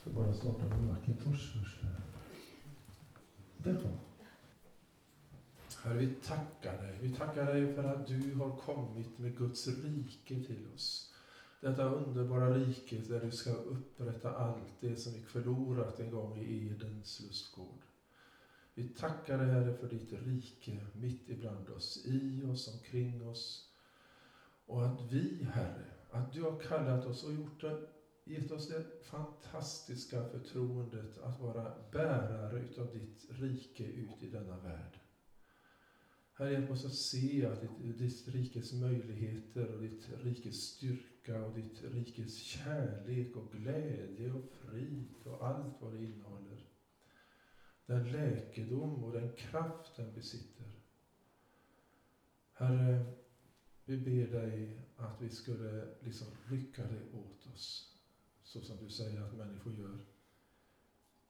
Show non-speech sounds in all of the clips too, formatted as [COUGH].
ska bara starta på Macintosh först. Där kom Herre, vi tackar dig. Vi tackar dig för att du har kommit med Guds rike till oss. Detta underbara rike där du ska upprätta allt det som gick förlorat en gång i Edens lustgård. Vi tackar dig Herre för ditt rike mitt ibland oss, i oss, omkring oss. Och att vi Herre, att du har kallat oss och gjort det, gett oss det fantastiska förtroendet att vara bärare utav ditt rike ut i denna värld. Herre, hjälp oss att se att ditt, ditt rikes möjligheter och ditt rikes styrka och ditt rikes kärlek och glädje och frid och allt vad det innehåller. Den läkedom och den kraft den besitter. Herre, vi ber dig att vi skulle liksom rycka det åt oss, så som du säger att människor gör.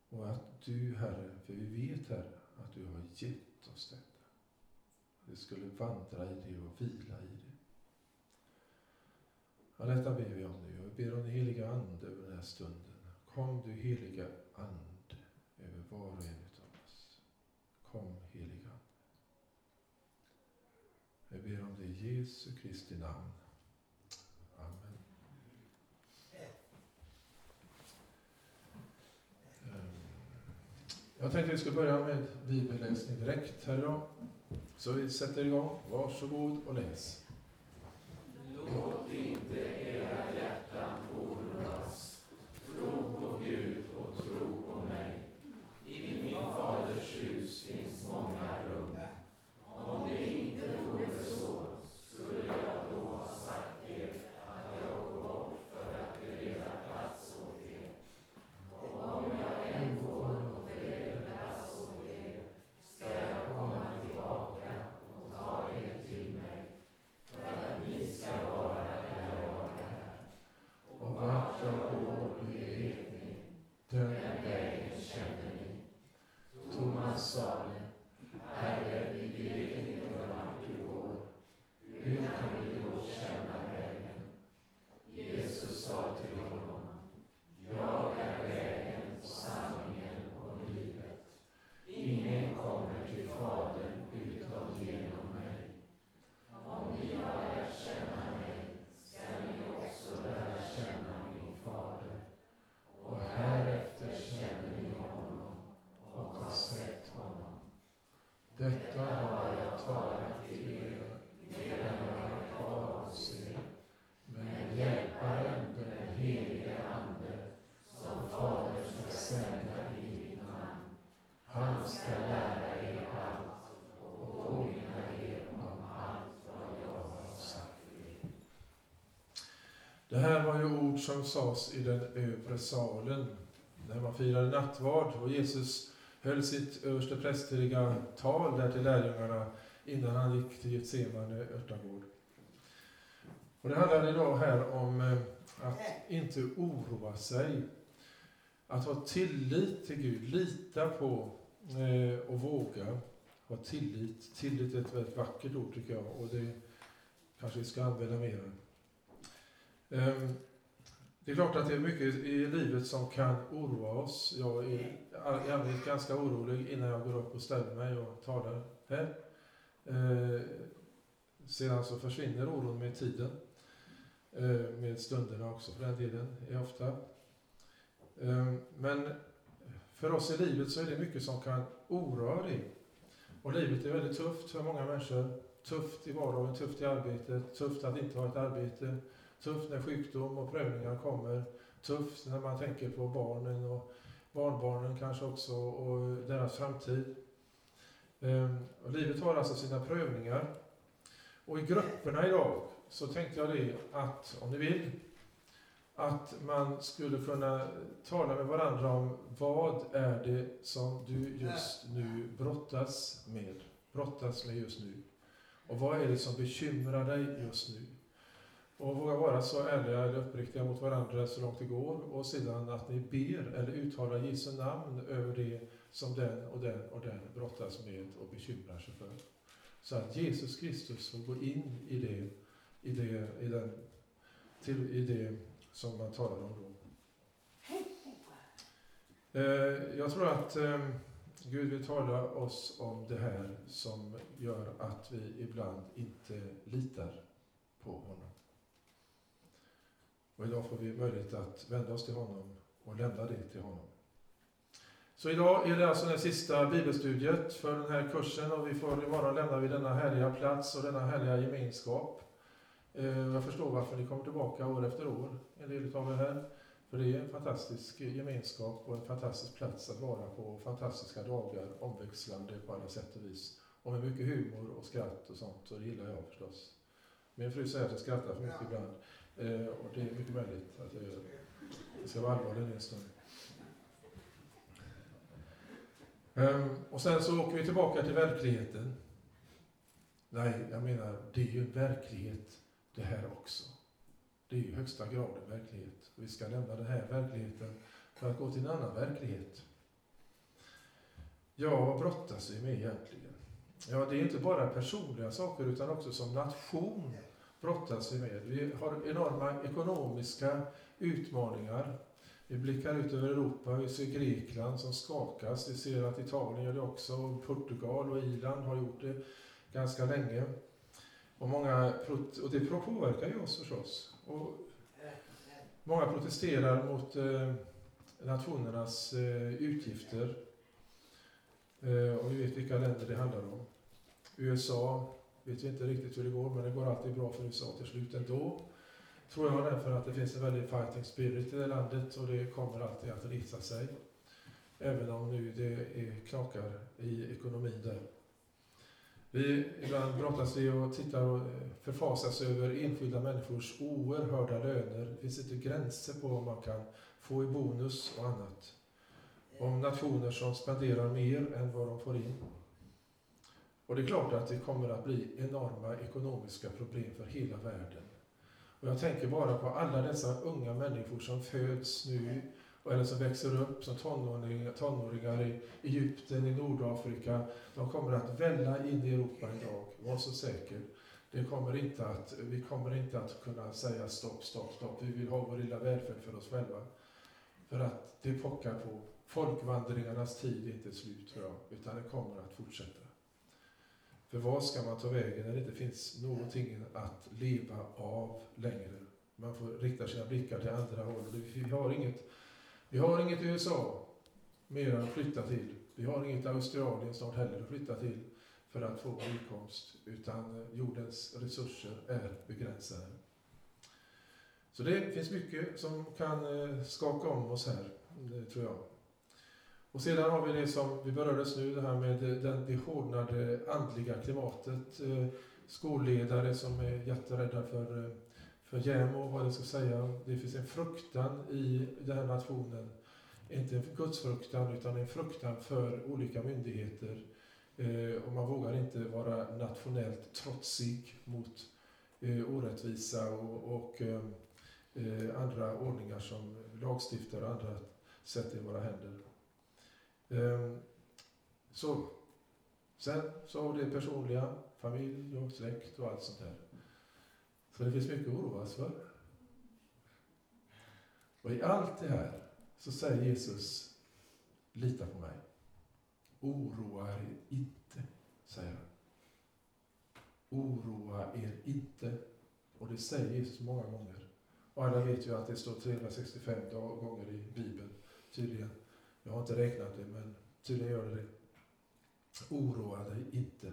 Och att du, Herre, för vi vet, Herre, att du har gett oss detta. Vi skulle vandra i det och vila i det. Ja, detta ber vi om nu. Och vi ber om den heliga Ande över den här stunden. Kom du heliga Ande över var och en utav oss. Kom heliga Ande. Jag ber om det i Jesu Kristi namn. Amen. Ehm, jag tänkte att vi ska börja med bibelläsning direkt här idag. Så vi sätter igång. Varsågod och läs. Låt inte era hjärtan oroas. Tro på Gud och tro på mig. I min faders hus finns många rum. Om det inte vore så skulle jag då ha sagt er att jag går bort för att bereda plats åt er. Och om jag än går och bereder plats åt er ska jag komma tillbaka och ta er till mig för att ni ska vara där jag är. Och vart jag går, det vet ni. Den Den vägen känner ni. Thomas sade, Herre, vi vet inte vart du går. Hur kan vi då känna vägen? Jesus sa till honom, Jag är vägen, sanningen och livet. Ingen kommer till Fadern utom genom mig. Om ni har lärt känna mig ska ni också lära känna min Fader. Och härefter känner ni honom och har sett honom. Detta har jag talat till er medan jag är kvar hos er. Men Hjälparen, den helige Ande, som Fadern ska sända i mitt namn, han ska lära er allt och påminna er om allt vad jag har sagt er. Det här var ju ord som sades i den övre salen när man firade nattvard och Jesus höll sitt översteprästerliga tal där till lärjungarna innan han gick till Getsemane örtagård. Och det handlar idag här om eh, att inte oroa sig. Att ha tillit till Gud, lita på eh, och våga ha tillit. Tillit är ett väldigt vackert ord tycker jag och det kanske vi ska använda mer. Ehm, det är klart att det är mycket i livet som kan oroa oss. Jag är i allmänhet ganska orolig innan jag går upp och ställer mig och talar här. Eh, Sedan så försvinner oron med tiden. Eh, Med stunderna också för den delen, är ofta. Eh, Men för oss i livet så är det mycket som kan oroa dig. Och livet är väldigt tufft för många människor. Tufft i vardagen, tufft i arbetet, tufft att inte ha ett arbete, tufft när sjukdom och prövningar kommer, tufft när man tänker på barnen och barnbarnen kanske också och deras framtid. Ehm, och livet har alltså sina prövningar. Och i grupperna idag så tänkte jag det att, om ni vill, att man skulle kunna tala med varandra om vad är det som du just nu brottas med, brottas med just nu. Och vad är det som bekymrar dig just nu? Och våga vara så ärliga eller uppriktiga mot varandra så långt det går och sedan att ni ber eller uttalar Jesu namn över det som den och den och den brottas med och bekymrar sig för. Så att Jesus Kristus får gå in i det, i det, i den, till, i det som man talar om då. Eh, jag tror att eh, Gud vill tala oss om det här som gör att vi ibland inte litar på honom. Och idag får vi möjlighet att vända oss till honom och lämna det till honom. Så idag är det alltså den sista bibelstudiet för den här kursen och vi får imorgon lämna vi denna härliga plats och denna härliga gemenskap. Eh, jag förstår varför ni kommer tillbaka år efter år, en del av er här. För det är en fantastisk gemenskap och en fantastisk plats att vara på. Fantastiska dagar, omväxlande på alla sätt och vis. Och med mycket humor och skratt och sånt, och det gillar jag förstås. Min fru säger att jag skrattar för mycket ibland. Eh, och det är mycket möjligt att jag gör. Jag ska vara allvarlig en stund. Um, och sen så åker vi tillbaka till verkligheten. Nej, jag menar, det är ju verklighet det här också. Det är ju högsta grad en verklighet. Vi ska lämna den här verkligheten för att gå till en annan verklighet. Ja, vad brottas vi med egentligen? Ja, det är inte bara personliga saker utan också som nation brottas vi med. Vi har enorma ekonomiska utmaningar. Vi blickar ut över Europa, vi ser Grekland som skakas, vi ser att Italien gör det också, Portugal och Irland har gjort det ganska länge. Och, många, och det påverkar ju oss förstås. Och många protesterar mot eh, nationernas eh, utgifter. Eh, och vi vet vilka länder det handlar om. USA vet vi inte riktigt hur det går, men det går alltid bra för USA till slut ändå. Tror jag därför att det finns en väldig fighting spirit i det landet och det kommer alltid att resa sig. Även om nu det är knakar i ekonomin där. Vi ibland brottas vi och tittar och eh, förfasas över enskilda människors oerhörda löner. Det finns inte gränser på vad man kan få i bonus och annat. Om nationer som spenderar mer än vad de får in. Och det är klart att det kommer att bli enorma ekonomiska problem för hela världen. Och jag tänker bara på alla dessa unga människor som föds nu eller som växer upp som tonåringar, tonåringar i Egypten, i Nordafrika. De kommer att välla in i Europa en dag, var så säker. Det kommer inte att, vi kommer inte att kunna säga stopp, stopp, stopp. Vi vill ha vår lilla välfärd för oss själva. För att det pockar på. Folkvandringarnas tid är inte slut, tror jag, utan det kommer att fortsätta. För vad ska man ta vägen när det inte finns någonting att leva av längre? Man får rikta sina blickar till andra hållet. Vi har inget vi har inget USA mer att flytta till. Vi har inget Australien snart heller att flytta till för att få vår inkomst, utan eh, jordens resurser är begränsade. Så det finns mycket som kan eh, skaka om oss här, eh, tror jag. Och sedan har vi det som vi berördes nu, det här med det, det hårdnade andliga klimatet. Eh, skolledare som är jätterädda för eh, för JämO, vad det ska säga. Det finns en fruktan i den här nationen. Inte en gudsfruktan, utan en fruktan för olika myndigheter. Eh, och man vågar inte vara nationellt trotsig mot orättvisa och, och andra ordningar som lagstiftare och andra sätter i våra händer. Ehm, så. Sen så har vi det personliga, familj och släkt och allt sånt där. Så det finns mycket att oroas för. Och i allt det här så säger Jesus, lita på mig. Oroa er inte, säger han. Oroa er inte. Och det säger Jesus många gånger. Och alla vet ju att det står 365 gånger i Bibeln, tydligen. Jag har inte räknat det, men tydligen gör det det. Oroa dig inte.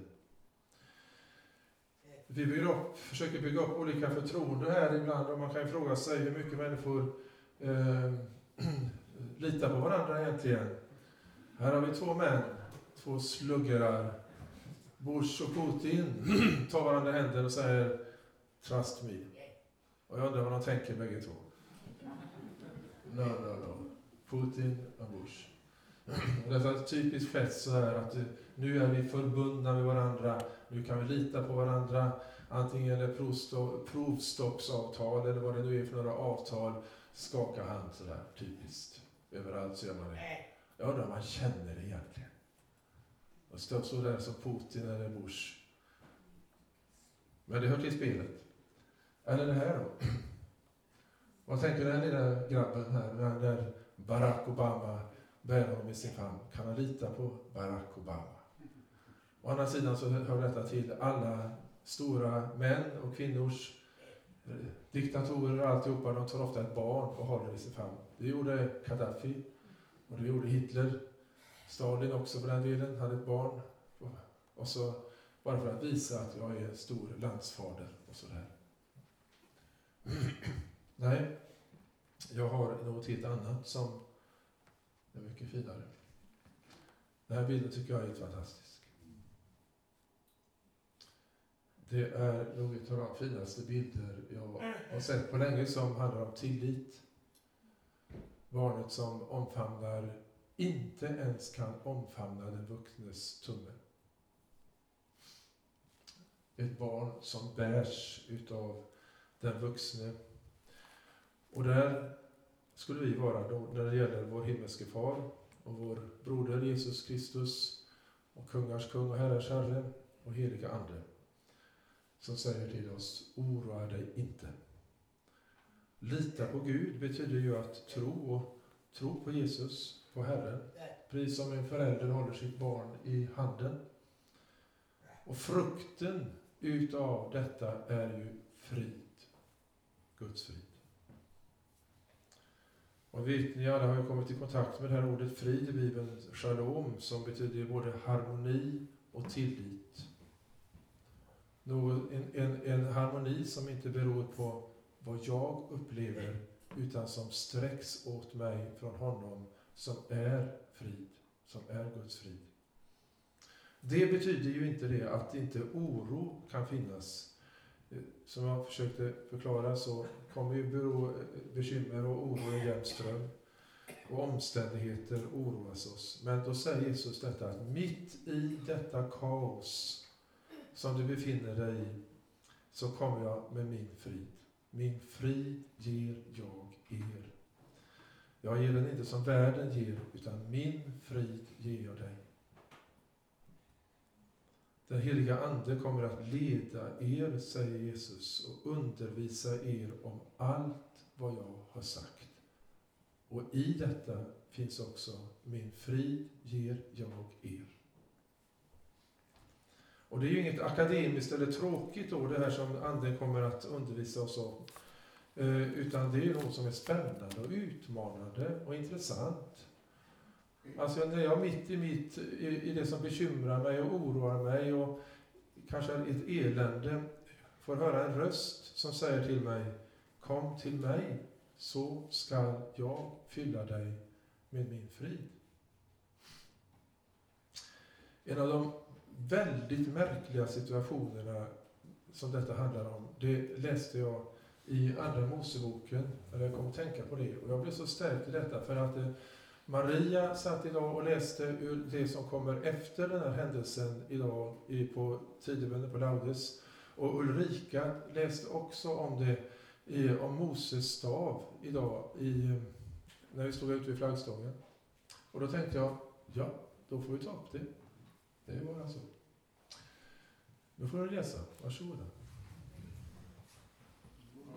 Vi bygger upp, försöker bygga upp olika förtroende här ibland och man kan ju fråga sig hur mycket människor eh, [CLEARS THROAT] litar på varandra egentligen. Här har vi två män, två sluggrar. Bush och Putin [CLEARS THROAT] tar varandra i händer och säger Trust me. Och jag undrar vad de tänker bägge två. No, no, no. Putin och Bush. Det är typiskt fest så här att nu är vi förbundna med varandra nu kan vi lita på varandra. Antingen är det provstoppsavtal eller vad det nu är för några avtal. Skaka hand sådär, typiskt. Överallt så gör man det. Jag undrar om man känner det egentligen. Och står så där som Putin eller Bush. Men det hör till spelet. Eller det här då? [CLEARS THROAT] Vad tänker den lilla grabben här, när Barack Obama bära honom i sin famn? Kan han lita på Barack Obama? Å andra sidan så hör detta till alla stora män och kvinnors eh, diktatorer och alltihopa. De tar ofta ett barn och håller i sin famn. Det gjorde Gaddafi och det gjorde Hitler. Stalin också för den delen hade ett barn. Och så bara för att visa att jag är stor landsfader och sådär. Nej, jag har något helt annat som är mycket finare. Den här bilden tycker jag är helt fantastisk. Det är nog en av de finaste bilder jag har sett på länge som handlar om tillit. Barnet som omfamnar, inte ens kan omfamna den vuxnes tumme. Ett barn som bärs utav den vuxne. Och där skulle vi vara då när det gäller vår himmelske far och vår broder Jesus Kristus och kungars kung och herrars herre och heliga ande som säger till oss, oroa dig inte. Lita på Gud betyder ju att tro och tro på Jesus, på Herren. Precis som en förälder håller sitt barn i handen. Och frukten utav detta är ju frid. Guds frid. Och vi, ni alla har ju kommit i kontakt med det här ordet frid i Bibeln, shalom, som betyder både harmoni och tillit. En, en, en harmoni som inte beror på vad jag upplever, utan som sträcks åt mig från honom som är frid, som är Guds frid. Det betyder ju inte det att inte oro kan finnas. Eh, som jag försökte förklara så kommer ju bero, bekymmer och oro en jämn ström. Och omständigheter oroas oss. Men då säger Jesus detta att mitt i detta kaos som du befinner dig i så kommer jag med min frid. Min frid ger jag er. Jag ger den inte som världen ger, utan min frid ger jag dig. Den heliga Ande kommer att leda er, säger Jesus, och undervisa er om allt vad jag har sagt. Och i detta finns också min frid ger jag er. Och det är ju inget akademiskt eller tråkigt ord det här som Anden kommer att undervisa oss om. Eh, utan det är något som är spännande och utmanande och intressant. Alltså när jag mitt i, mitt, i, i det som bekymrar mig och oroar mig och kanske ett elände får höra en röst som säger till mig Kom till mig så skall jag fylla dig med min frid. En av de väldigt märkliga situationerna som detta handlar om, det läste jag i Andra Moseboken, när jag kom att tänka på det, och jag blev så stärkt i detta för att det, Maria satt idag och läste ur det som kommer efter den här händelsen idag på tidebönen på Laudes. Och Ulrika läste också om det, om Moses stav idag i, när vi stod ute vid flaggstången. Och då tänkte jag, ja, då får vi ta upp det. Det var alltså. Nu får du läsa, varsågoda.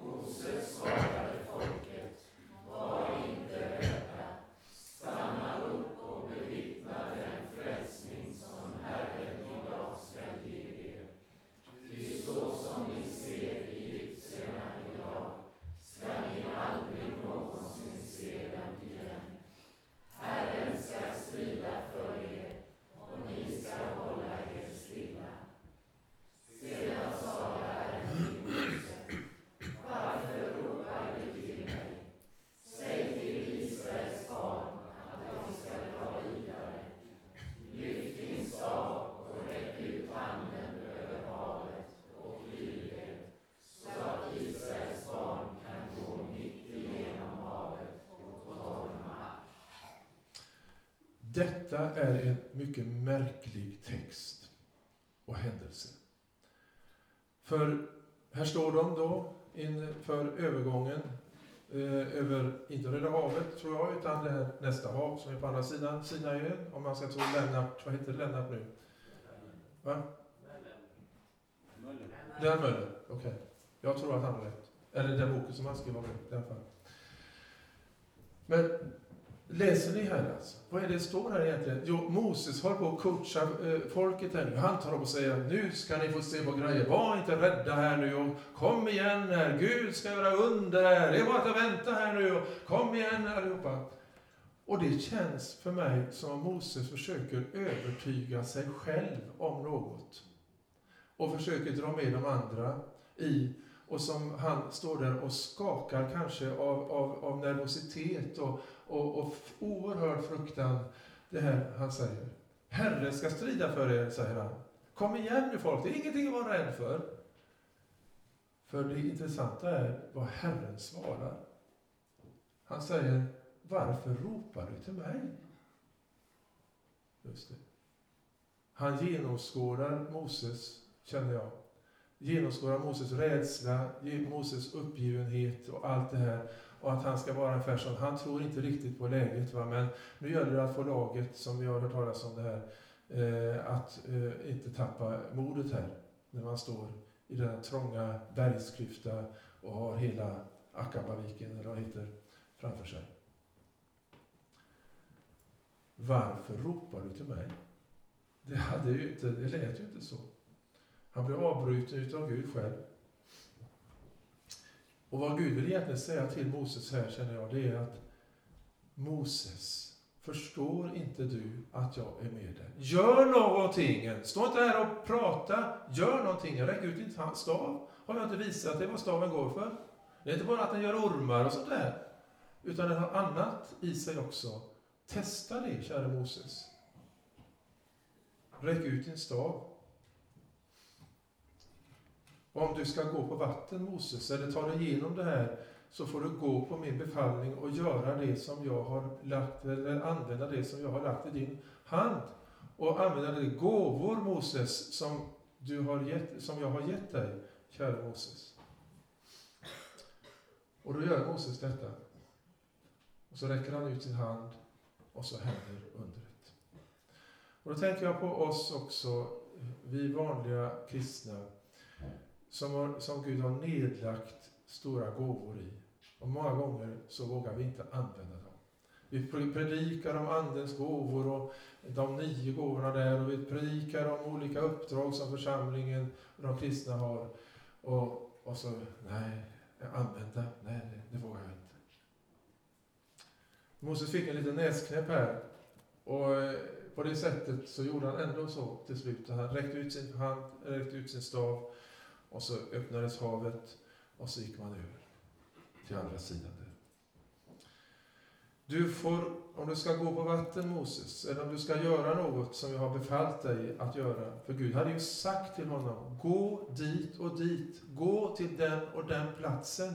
Moses svarade folket, var inte rädda. Stanna upp och bevittna den frälsning som Herren idag skall ge er. Ty så som ni ser egyptierna idag skall ni aldrig någonsin se dem igen. Herren skall strida för er och ni skall hålla er stilla. Sedan sa Herren till Mose, varför ropar du till mig? Säg till Israels barn att de ska dra vidare. Lyft din stav och räck ut handen över havet och flyg det, så att Israels barn kan gå mitt igenom havet på torr mark. Detta är en mycket märklig text och händelse. För här står de då inför övergången eh, över, inte Röda havet tror jag, utan det här nästa hav som är på andra sidan Sinaiön, om man ska tro Lennart, vad heter Lennart nu? Va? Lennart Möller, okej. Okay. Jag tror att han har rätt. Eller den boken som han skrev om i alla fall. Men Läser ni här alltså? Vad är det står här egentligen? Jo, Moses håller på att coacha eh, folket här nu. Han tar upp och säger nu ska ni få se på grejer. Var inte rädda här nu och kom igen här. Gud ska göra under här. Det är bara att vänta här nu och kom igen allihopa. Och det känns för mig som om Moses försöker övertyga sig själv om något. Och försöker dra med de andra i och som han står där och skakar kanske av, av, av nervositet och, och, och oerhörd fruktan. Det här han säger. Herren ska strida för er, säger han. Kom igen nu folk, det är ingenting att vara rädd för. För det intressanta är vad Herren svarar. Han säger, varför ropar du till mig? Just det. Han genomskådar Moses, känner jag genomskådar Moses rädsla, Moses uppgivenhet och allt det här. Och att han ska vara ungefär som, han tror inte riktigt på läget. Va? Men nu gäller det att få laget, som vi har hört talas om det här, eh, att eh, inte tappa modet här. När man står i den trånga bergsklyfta och har hela Akabaviken, eller vad det heter, framför sig. Varför ropar du till mig? Det, hade ju inte, det lät ju inte så. Han blev avbruten av Gud själv. Och vad Gud vill egentligen säga till Moses här känner jag, det är att Moses, förstår inte du att jag är med dig? Gör någonting! Stå inte här och prata, gör någonting. Räck ut din stav. Har jag inte visat dig vad staven går för? Det är inte bara att den gör ormar och sånt där, utan den har annat i sig också. Testa det, kära Moses. Räck ut din stav. Om du ska gå på vatten, Moses, eller ta dig igenom det här, så får du gå på min befallning och göra det som jag har lagt, eller använda det som jag har lagt i din hand. Och använda de gåvor, Moses, som, du har gett, som jag har gett dig, kära Moses. Och då gör Moses detta. Och så räcker han ut sin hand och så händer undret. Och då tänker jag på oss också, vi vanliga kristna, som, har, som Gud har nedlagt stora gåvor i. Och många gånger så vågar vi inte använda dem. Vi predikar om Andens gåvor och de nio gåvorna där och vi predikar om olika uppdrag som församlingen och de kristna har. Och, och så, nej, använda, nej, det, vågar jag inte. Moses fick en liten näsknäpp här. Och eh, på det sättet så gjorde han ändå så till slut. Han räckte ut sin hand, räckte ut sin stav och så öppnades havet och så gick man över till andra sidan. Där. Du får, om du ska gå på vatten Moses, eller om du ska göra något som jag har befallt dig att göra. För Gud hade ju sagt till honom, gå dit och dit, gå till den och den platsen.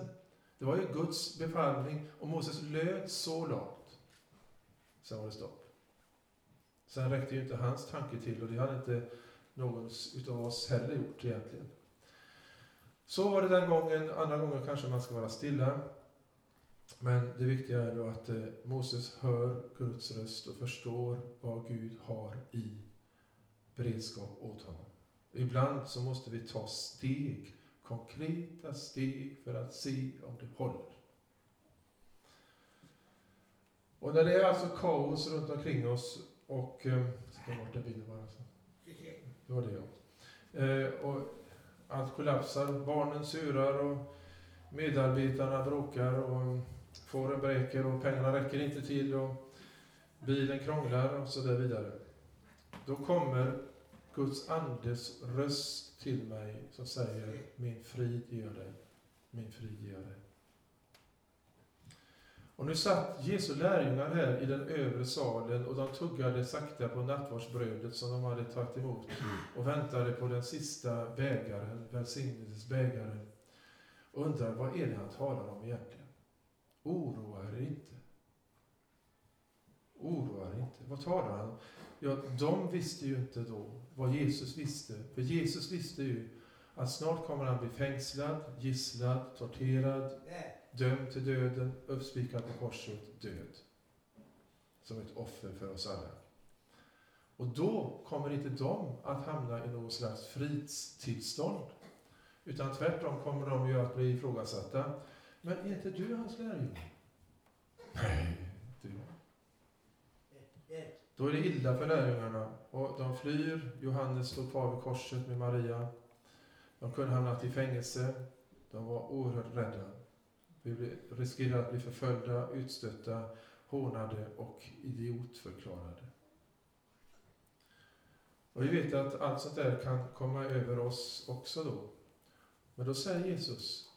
Det var ju Guds befallning och Moses löd så långt. Sen var det stopp. Sen räckte ju inte hans tanke till och det hade inte någon utav oss heller gjort egentligen. Så var det den gången, andra gången kanske man ska vara stilla. Men det viktiga är då att eh, Moses hör Guds röst och förstår vad Gud har i beredskap åt honom. Ibland så måste vi ta steg, konkreta steg för att se om det håller. Och när det är alltså kaos runt omkring oss och... Eh, ska bort den bilden bara. Så. Det var det ja. Eh, och allt kollapsar, barnen surar och medarbetarna bråkar och fåren bräker och pengarna räcker inte till och bilen krånglar och så där vidare. Då kommer Guds andes röst till mig som säger min frid ger dig, min frid ger dig. Och nu satt Jesu lärjungar här i den övre salen och de tuggade sakta på nattvardsbrödet som de hade tagit emot och väntade på den sista bägaren, välsignelsebägaren. Och undrar vad är det han talar om egentligen? Oroa er inte. Oroa er inte. Vad talar han om? Ja, de visste ju inte då vad Jesus visste. För Jesus visste ju att snart kommer han bli fängslad, gisslad, torterad, dömd till döden, uppspikad på korset, död. Som ett offer för oss alla. Och då kommer inte de att hamna i något slags fridstillstånd. Utan tvärtom kommer de ju att bli ifrågasatta. Men är inte du hans lärjunge? Nej, du. jag. Då är det illa för lärjungarna och de flyr. Johannes står kvar vid korset med Maria. De kunde hamnat i fängelse. De var oerhört rädda. Vi riskerar att bli förföljda, utstötta, hånade och idiotförklarade. Och vi vet att allt sånt där kan komma över oss också då. Men då säger Jesus,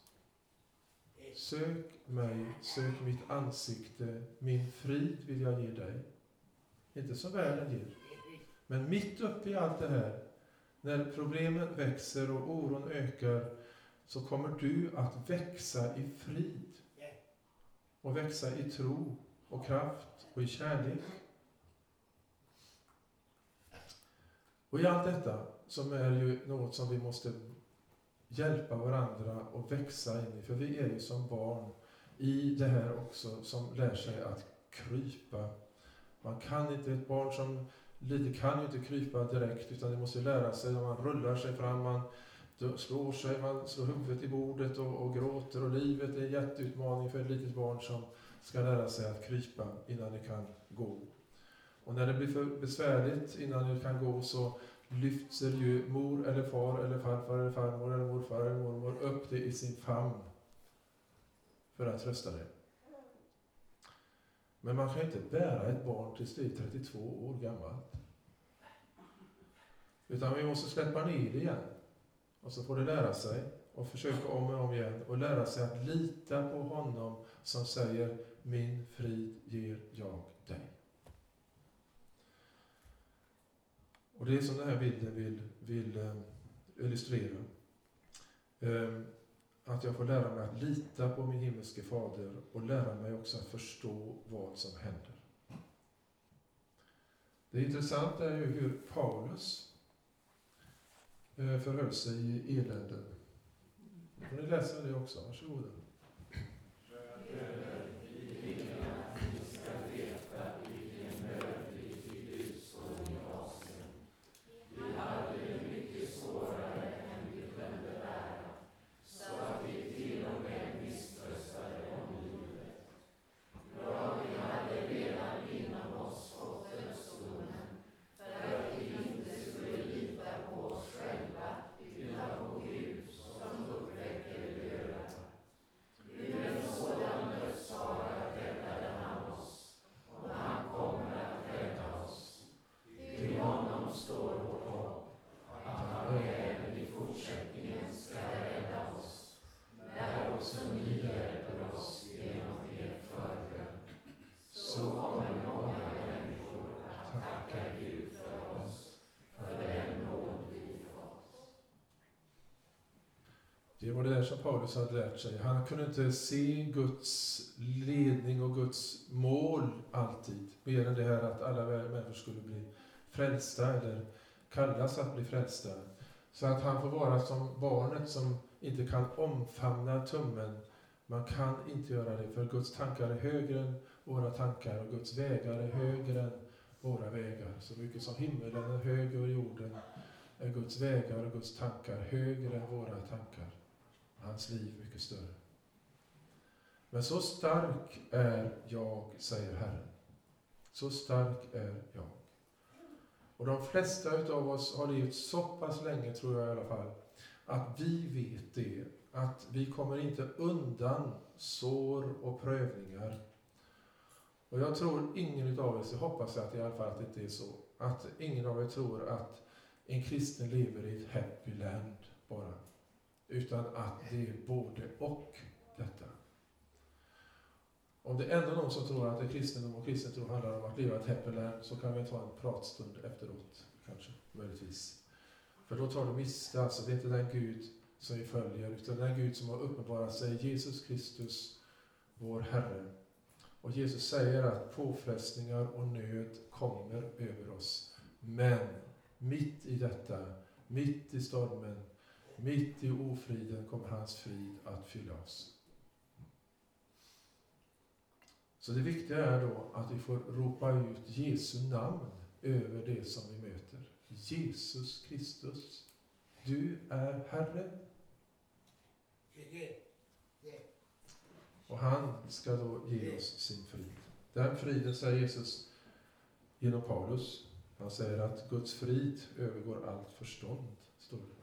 Sök mig, sök mitt ansikte, min frid vill jag ge dig. Inte som världen ger. Men mitt uppe i allt det här, när problemen växer och oron ökar, så kommer du att växa i frid. Och växa i tro och kraft och i kärlek. Och i allt detta, som är ju något som vi måste hjälpa varandra och växa in i, för vi är ju som barn i det här också, som lär sig att krypa. Man kan inte, ett barn som lite kan ju inte krypa direkt, utan det måste lära sig, man rullar sig fram, man slår sig, man slår huvudet i bordet och, och gråter och livet är en jätteutmaning för ett litet barn som ska lära sig att krypa innan det kan gå. Och när det blir för besvärligt innan det kan gå så lyfter ju mor eller far eller farfar eller farmor eller morfar eller mormor upp det i sin famn för att trösta det. Men man kan inte bära ett barn tills det är 32 år gammalt. Utan vi måste släppa ner det igen. Och så får du lära sig och försöka om och om igen och lära sig att lita på honom som säger min frid ger jag dig. Och det är som den här bilden vill, vill eh, illustrera. Ehm, att jag får lära mig att lita på min himmelske fader och lära mig också att förstå vad som händer. Det intressanta är ju hur Paulus Eh, förhöll sig i elände. Får ni läsa det också? Varsågoda. Det var det där som Paulus hade lärt sig. Han kunde inte se Guds ledning och Guds mål alltid. Mer än det här att alla människor skulle bli frälsta eller kallas att bli frälsta. Så att han får vara som barnet som inte kan omfamna tummen. Man kan inte göra det, för Guds tankar är högre än våra tankar och Guds vägar är högre än våra vägar. Så mycket som himmelen är högre än jorden är Guds vägar och Guds tankar högre än våra tankar hans liv mycket större. Men så stark är jag, säger Herren. Så stark är jag. Och de flesta av oss har levt så pass länge, tror jag i alla fall, att vi vet det, att vi kommer inte undan sår och prövningar. Och jag tror ingen av oss, jag hoppas att i alla fall att det inte är så, att ingen av er tror att en kristen lever i ett happy land bara. Utan att det är både och detta. Om det är ändå någon som tror att det är kristendom och kristen tro handlar om att leva ett häppeland så kan vi ta en pratstund efteråt, kanske, möjligtvis. För då tar du miste, alltså det är inte den Gud som vi följer, utan den Gud som har uppenbarat sig, Jesus Kristus, vår Herre. Och Jesus säger att påfrestningar och nöd kommer över oss. Men mitt i detta, mitt i stormen, mitt i ofriden kommer hans frid att fylla oss. Så det viktiga är då att vi får ropa ut Jesu namn över det som vi möter. Jesus Kristus, du är Herre. Och han ska då ge oss sin frid. Den friden, säger Jesus, genom Paulus. Han säger att Guds frid övergår allt förstånd, står det.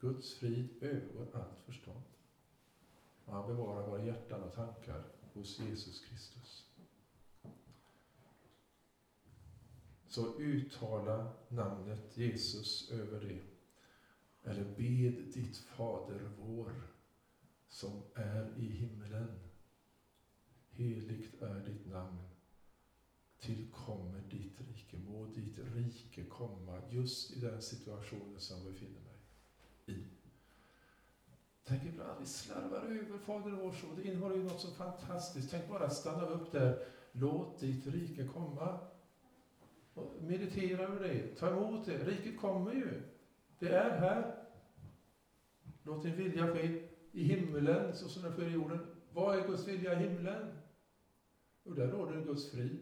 Guds frid övergår allt förstånd. Och han bevarar våra hjärtan och tankar hos Jesus Kristus. Så uttala namnet Jesus över det. Eller bed ditt Fader vår som är i himmelen. Heligt är ditt namn. Tillkommer ditt rike. Må ditt rike komma just i den situationen som jag befinner mig i. Tänk ibland, vi slarvar över Fader vår så. Det innehåller ju något så fantastiskt. Tänk bara stanna upp där. Låt ditt rike komma. Och meditera över det. Ta emot det. Riket kommer ju. Det är här. Låt din vilja ske i himmelen så som den sker i jorden. Vad är Guds vilja i himlen? Och där råder Guds frid.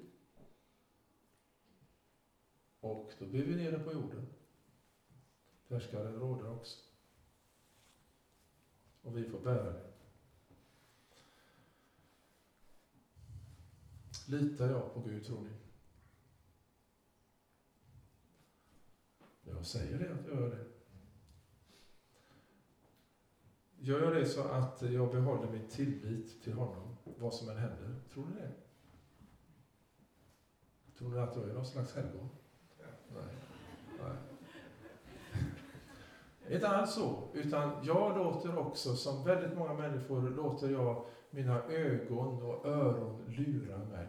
Och då blir vi nere på jorden. Där ska den råda också. Och vi får bära det. Litar jag på Gud, tror ni? Jag säger det, att jag gör det. Gör jag det så att jag behåller min tillit till honom, vad som än händer? Tror ni det? Tror ni att jag är någon slags helgon? Nej. Nej. Inte alls så, utan jag låter också, som väldigt många människor, låter jag mina ögon och öron lura mig.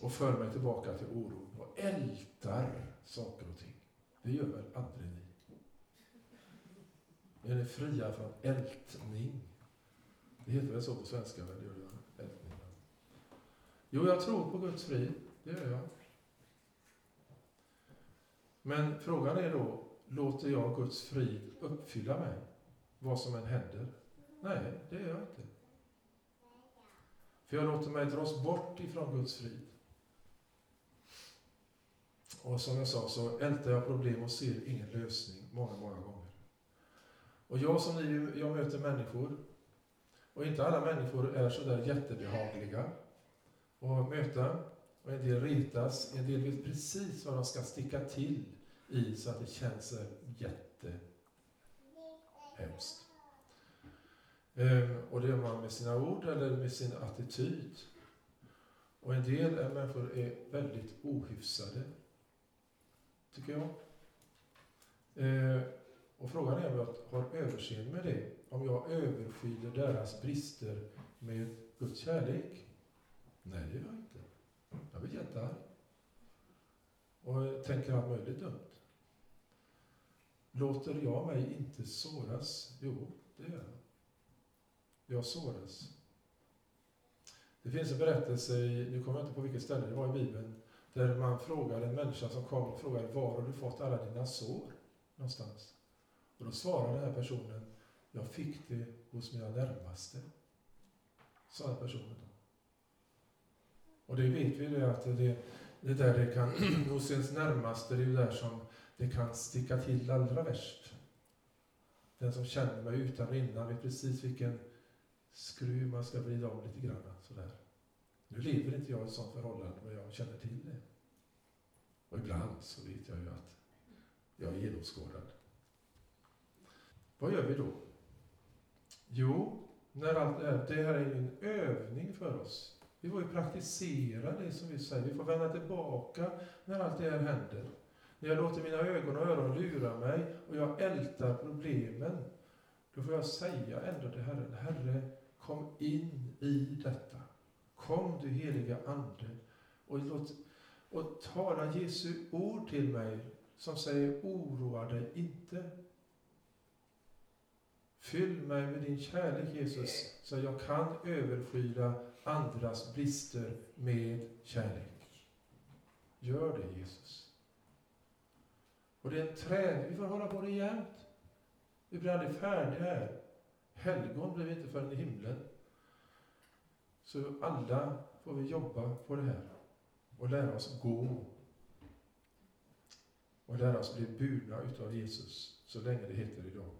Och för mig tillbaka till oron. och ältar saker och ting. Det gör väl aldrig ni? Är ni fria från ältning? Det heter väl så på svenska? Väl? Ältning. Jo, jag tror på Guds frid. Det gör jag. Men frågan är då, låter jag Guds frid uppfylla mig? Vad som än händer? Nej, det gör jag inte. För jag låter mig dras bort ifrån Guds frid. Och som jag sa så ältar jag problem och ser ingen lösning många, många gånger. Och jag som ni, jag möter människor. Och inte alla människor är sådär jättebehagliga att möta. Och en del retas, en del vet precis vad de ska sticka till i så att det känns jättehemskt. Ehm, och det gör man med sina ord eller med sin attityd. Och en del människor är väldigt ohyfsade, tycker jag. Ehm, och frågan är om jag har överseende med det. Om jag överskyler deras brister med Guds kärlek. Nej, det gör jag inte. Jag blir jättearg. Och tänker allt möjligt dumt. Låter jag mig inte såras? Jo, det gör jag. Jag såras. Det finns en berättelse, i, nu kommer jag inte på vilket ställe det var i Bibeln, där man frågar en människa som kom och frågade var har du fått alla dina sår någonstans? Och då svarar den här personen, jag fick det hos mina närmaste. Sa den personen då. Och det vet vi ju att det, det där det kan, [CLEARS THROAT] hos ens närmaste, det är ju där som det kan sticka till allra värst. Den som känner mig utan och innan vet precis vilken skruv man ska vrida om lite grann. Sådär. Nu lever inte jag i ett sådant förhållande, men jag känner till det. Och ibland så vet jag ju att jag är genomskådad. Vad gör vi då? Jo, när allt det, här, det här är ju en övning för oss. Vi får ju praktisera det som vi säger. Vi får vända tillbaka när allt det här händer. När jag låter mina ögon och öron lura mig och jag ältar problemen, då får jag säga ändå till Herren, Herre, kom in i detta. Kom du heliga Ande och, låt, och tala Jesu ord till mig som säger oroa dig inte. Fyll mig med din kärlek Jesus så jag kan överskyla andras brister med kärlek. Gör det Jesus. Och det är en träning, vi får hålla på det jämt. Vi blir aldrig färdiga här. Helgon blir vi inte förrän i himlen. Så alla får vi jobba på det här och lära oss gå. Och lära oss bli burna utav Jesus så länge det heter idag.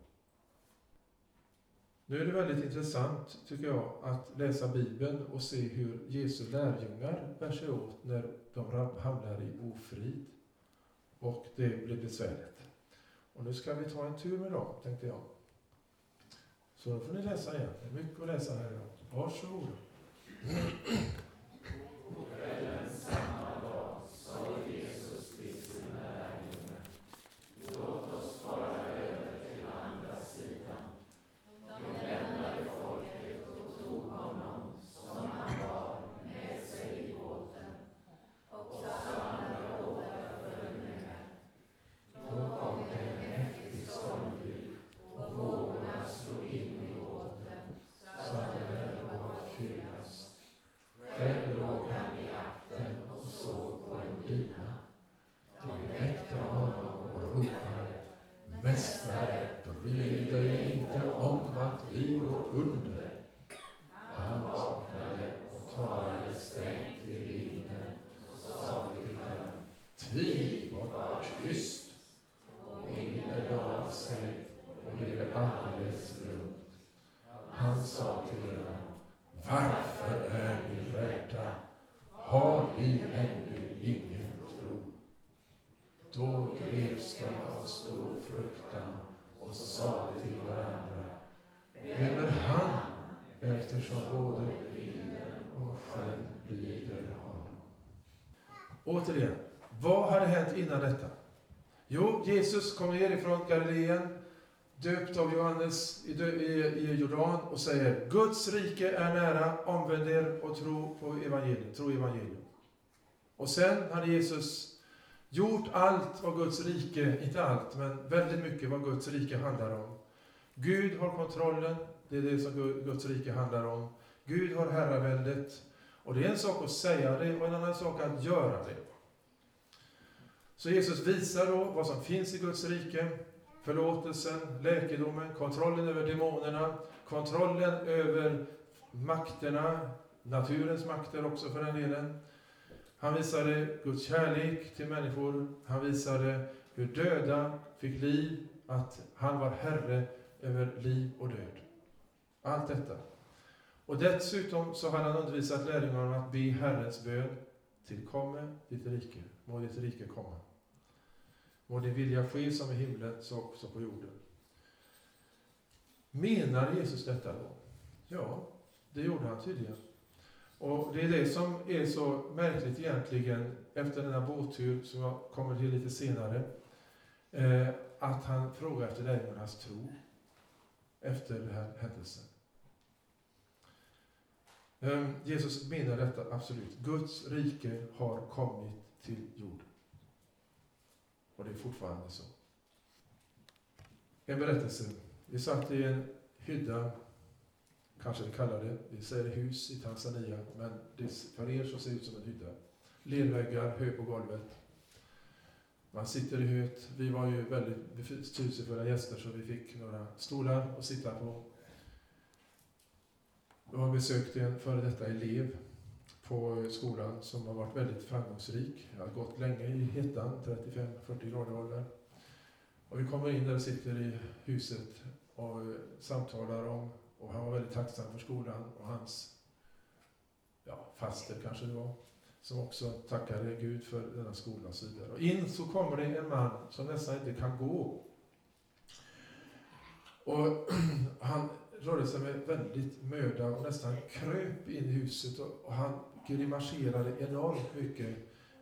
Nu är det väldigt intressant, tycker jag, att läsa Bibeln och se hur Jesu lärjungar bär sig åt när de hamnar i ofrid. Och det blir besvärligt. Och nu ska vi ta en tur med dem, tänkte jag. Så då får ni läsa igen. Det är mycket att läsa här idag. Varsågoda. Jesus kom ner ifrån Galileen, döpt av Johannes i, i, Jordan och säger Guds rike är nära, omvänd er och tro på evangelium. Tro evangelium. Och sen hade Jesus gjort allt vad Guds rike, inte allt, men väldigt mycket vad Guds rike handlar om. Gud har kontrollen, det är det som Guds rike handlar om. Gud har herraväldet. Och det är en sak att säga det och en annan sak att göra det. Så Jesus visar då vad som finns i Guds rike. Förlåtelsen, läkedomen, kontrollen över demonerna, kontrollen över makterna, naturens makter också för den delen. Han visade Guds kärlek till människor. Han visade hur döda fick liv, att han var Herre över liv och död. Allt detta. Och dessutom så hade han undervisat lärjungarna att be Herrens bön. Tillkomme ditt rike, må ditt rike komma. Må din vilja ske som i himlen, så också på jorden. Menar Jesus detta då? Ja, det gjorde han tydligen. Och det är det som är så märkligt egentligen efter denna båttur som jag kommer till lite senare. Eh, att han frågar efter lärjungarnas tro efter den här händelsen. Eh, Jesus menar detta absolut. Guds rike har kommit till jorden. Och det är fortfarande så. En berättelse. Vi satt i en hydda, kanske vi kallar det, vi säger hus i Tanzania, men det, för er så ser det ut som en hydda. Lerväggar, hö på golvet. Man sitter i höet. Vi var ju väldigt betydelsefulla gäster så vi fick några stolar att sitta på. Jag har besökt en före detta elev på skolan som har varit väldigt framgångsrik. Jag har gått länge i hettan, 35-40 grader ålder. Och vi kommer in där och sitter i huset och samtalar om, och han var väldigt tacksam för skolan och hans ja, faster kanske det var, som också tackade Gud för denna skola och så vidare. Och in så kommer det en man som nästan inte kan gå. Och [CLEARS THROAT] han rörde sig med väldigt möda och nästan kröp in i huset och, och han grimaserade enormt mycket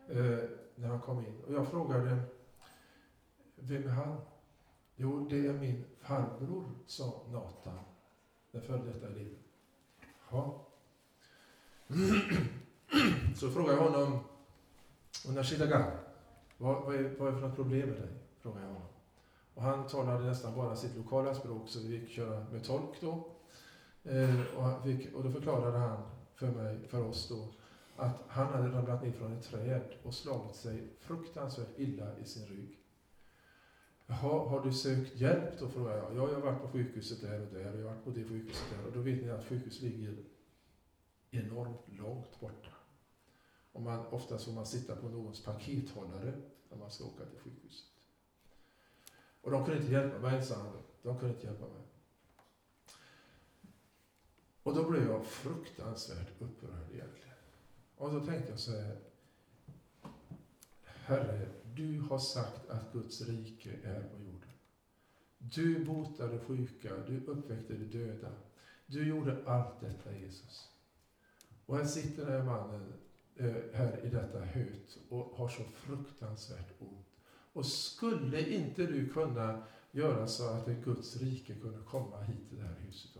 eh, när han kom in. Och jag frågade, vem är han? Jo, det är min farbror, sa Nathan, den före detta eleven. Ja. [CLEARS THROAT] Så frågade jag honom, Unashidaga, vad, vad, är, vad är det för något problem med dig? Frågade jag honom. Och han talade nästan bara sitt lokala språk, så vi fick köra med tolk då. Eh, och, fick, och då förklarade han för mig, för oss då, att han hade ramlat ner från ett träd och slagit sig fruktansvärt illa i sin rygg. Jaha, har du sökt hjälp då? frågade jag. Ja, jag har varit på sjukhuset där och där och jag har varit på det sjukhuset där. Och då vet ni att sjukhuset ligger enormt långt borta. Och man, oftast får man sitta på någons pakethållare när man ska åka till sjukhuset. Och de kunde inte hjälpa mig, sa han. De kunde inte hjälpa mig. Och då blev jag fruktansvärt upprörd egentligen. Och då tänkte jag så här. Herre, du har sagt att Guds rike är på jorden. Du botade sjuka, du uppväckte de döda. Du gjorde allt detta Jesus. Och här sitter den här mannen eh, här i detta höt och har så fruktansvärt ont. Och skulle inte du kunna göra så att Guds rike kunde komma hit till det här huset?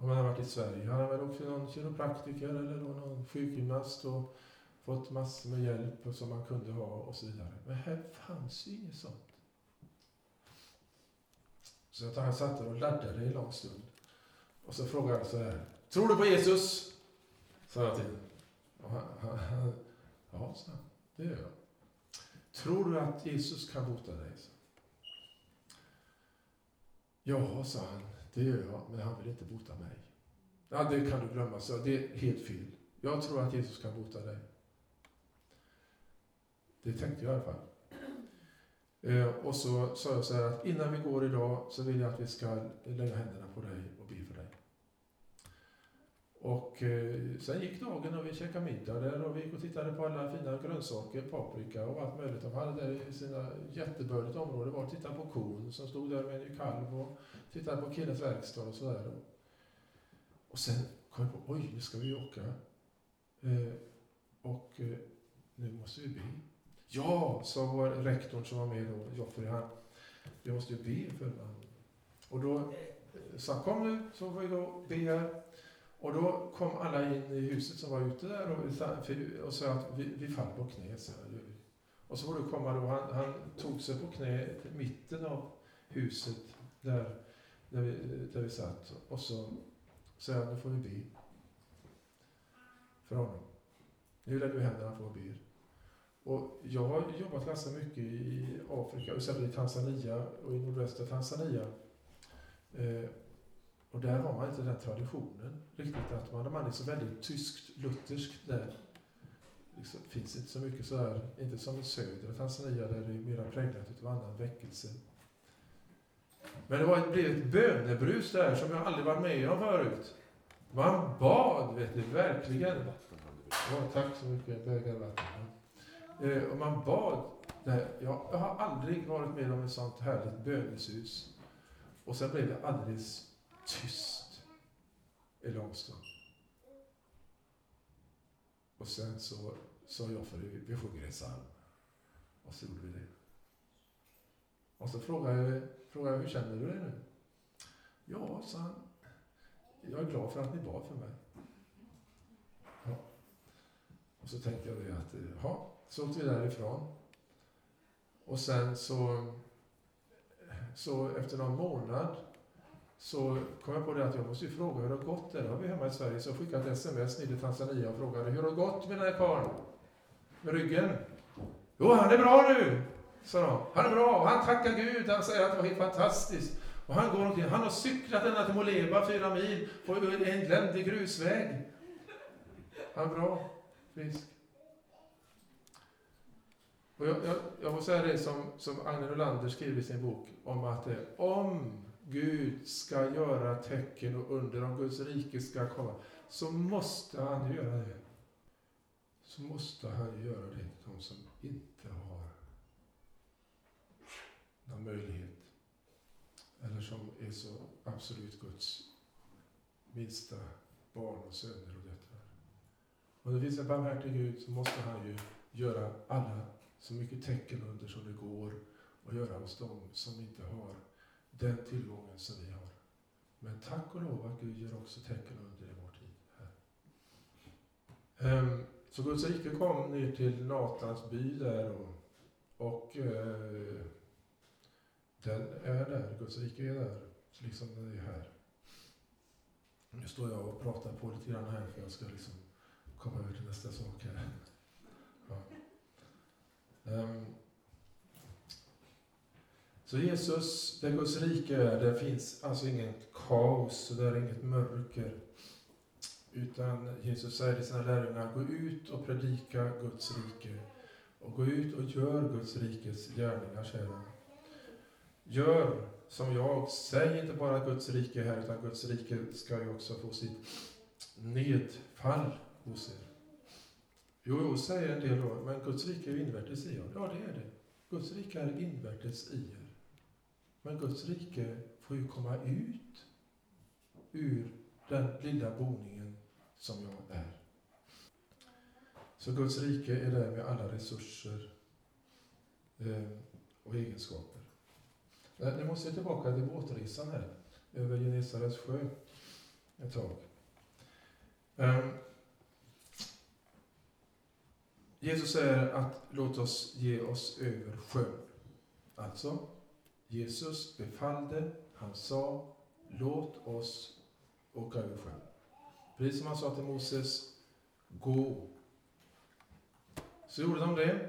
Om han har varit i Sverige han har väl åkt till någon kiropraktiker eller någon sjukgymnast och fått massor med hjälp som man kunde ha och så vidare. Men här fanns ju inget sånt. Så att han satt där och laddade i lång stund. Och så frågade han så här. Tror du på Jesus? Sa jag till och han, han, han, Ja, sa han. Det gör jag. Tror du att Jesus kan bota dig? Så. Ja, sa han. Det gör jag, men han vill inte bota mig. Ja, det kan du glömma, så det är helt fel. Jag tror att Jesus kan bota dig. Det tänkte jag i alla fall. Eh, och så sa jag så här att innan vi går idag så vill jag att vi ska lägga händerna på dig och eh, sen gick dagen och vi käkade middag där och vi gick och tittade på alla fina grönsaker, paprika och allt möjligt. De hade där i sina jättebördigt område var och tittade på kon som stod där med en kalv och tittade på killens verkstad och sådär. Och sen kom jag på, oj, nu ska vi åka. Eh, och eh, nu måste vi be. Ja, sa vår rektorn som var med då, Joffrey, han, vi måste ju be för honom. Och då eh, sa han, kom nu så får vi då be här. Och då kom alla in i huset som var ute där och, och sa att vi, vi faller på knä. Så här. Och så får du komma då, han, han tog sig på knä till mitten av huset där, där, vi, där vi satt. Och så sa jag, nu får vi be för honom. Nu lägger vi händerna på och ber. Och jag har jobbat ganska mycket i Afrika, och särskilt i Tanzania och i nordvästra Tanzania. Eh, och där har man inte den traditionen riktigt, att man, man är så väldigt tyskt, lutherskt där. Liksom, finns inte så mycket så här, inte som i södra Tanzania där det är mer präglat av annan väckelse. Men det var, blev ett bönebrus där som jag aldrig varit med om förut. Man bad, vet du, verkligen. Ja, tack så mycket, bögar vatten. Eh, och man bad. Där. Jag, jag har aldrig varit med om ett sånt härligt bönesus. Och sen blev det alldeles tyst en lång stund. Och sen så sa jag för vi sjunger en psalm. Och så gjorde vi det. Och så frågade jag, frågade jag hur känner du dig nu? Ja, sa han. Jag är glad för att ni bad för mig. Ja. Och så tänkte jag det att, ja, så åkte vi därifrån. Och sen så, så efter någon månad så kom jag på det att jag måste ju fråga hur det har gått där. Har vi hemma i Sverige så jag skickade ett sms ner till Tanzania och frågade hur det har gått med den här karln med ryggen. Jo, han är bra nu, sa de. Han är bra, han tackar Gud, han säger att det var helt fantastiskt. Och han går omkring, han har cyklat ända till Moleba, fyra mil, på en gländig grusväg. Han är bra, frisk. Och jag, jag, jag får säga det som, som Agne Nolander skriver i sin bok om att eh, om Gud ska göra tecken och under, om Guds rike ska komma, så måste han göra det. Så måste han göra det till de som inte har någon möjlighet. Eller som är så absolut Guds minsta barn och söner och döttrar. Om det finns en barmhärtig Gud så måste han ju göra alla så mycket tecken under som det går och göra hos dem som inte har den tillgången som vi har. Men tack och lov att Gud gör också tecken under i vår tid. Här. Ehm, så Guds rike kom ner till Natans by där och, och den är där, Guds rike är där, liksom den är här. Nu står jag och pratar på lite grann här för jag ska liksom komma över till nästa sak här. Ja. Um, så Jesus, där Guds rike är, där finns alltså inget kaos, och där är inget mörker. Utan Jesus säger till sina lärjungar, gå ut och predika Guds rike. Och gå ut och gör Guds rikes gärningar, säger han. Gör som jag, säg inte bara Guds rike här, utan Guds rike ska ju också få sitt nedfall hos er. Jo, jo, säger en del då, men Guds rike är ju invärtes i er. Ja, det är det. Guds rike är invärtes i er. Men Guds rike får ju komma ut ur den lilla boningen som jag är. Så Guds rike är där med alla resurser eh, och egenskaper. Eh, nu måste jag tillbaka till båtresan här, över Genesarets sjö, ett tag. Ehm, Jesus säger att låt oss ge oss över sjön. Alltså, Jesus befallde, han sa, låt oss åka över sjön. Precis som han sa till Moses, gå. Så gjorde de det.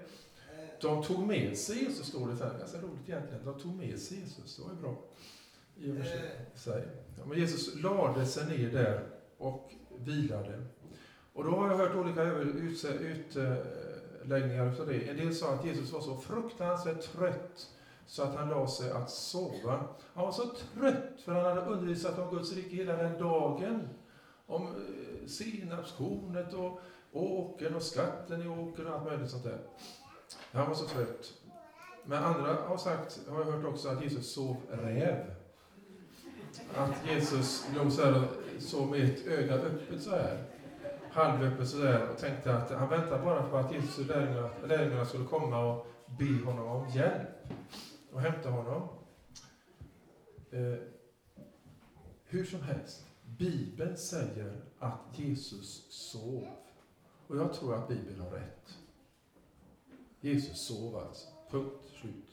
De tog med sig Jesus, står det här. Ganska roligt egentligen. De tog med sig Jesus, det var ju bra. I och för sig. Ja, men Jesus lade sig ner där och vilade. Och då har jag hört olika utläggningar av det. En del sa att Jesus var så fruktansvärt trött så att han la sig att sova. Han var så trött för han hade undervisat om Guds rike hela den dagen. Om eh, Sinapskornet och åkern och skatten i åkern och allt möjligt sånt där. Han var så trött. Men andra har sagt, har jag hört också, att Jesus sov räv. Att Jesus låg så här och sov med ett öga öppet så här. Halvöppet så där och tänkte att han väntar bara på att Jesus och lärjungarna skulle komma och be honom om hjälp och hämta honom. Eh, hur som helst, Bibeln säger att Jesus sov. Och jag tror att Bibeln har rätt. Jesus sov alltså. Punkt slut.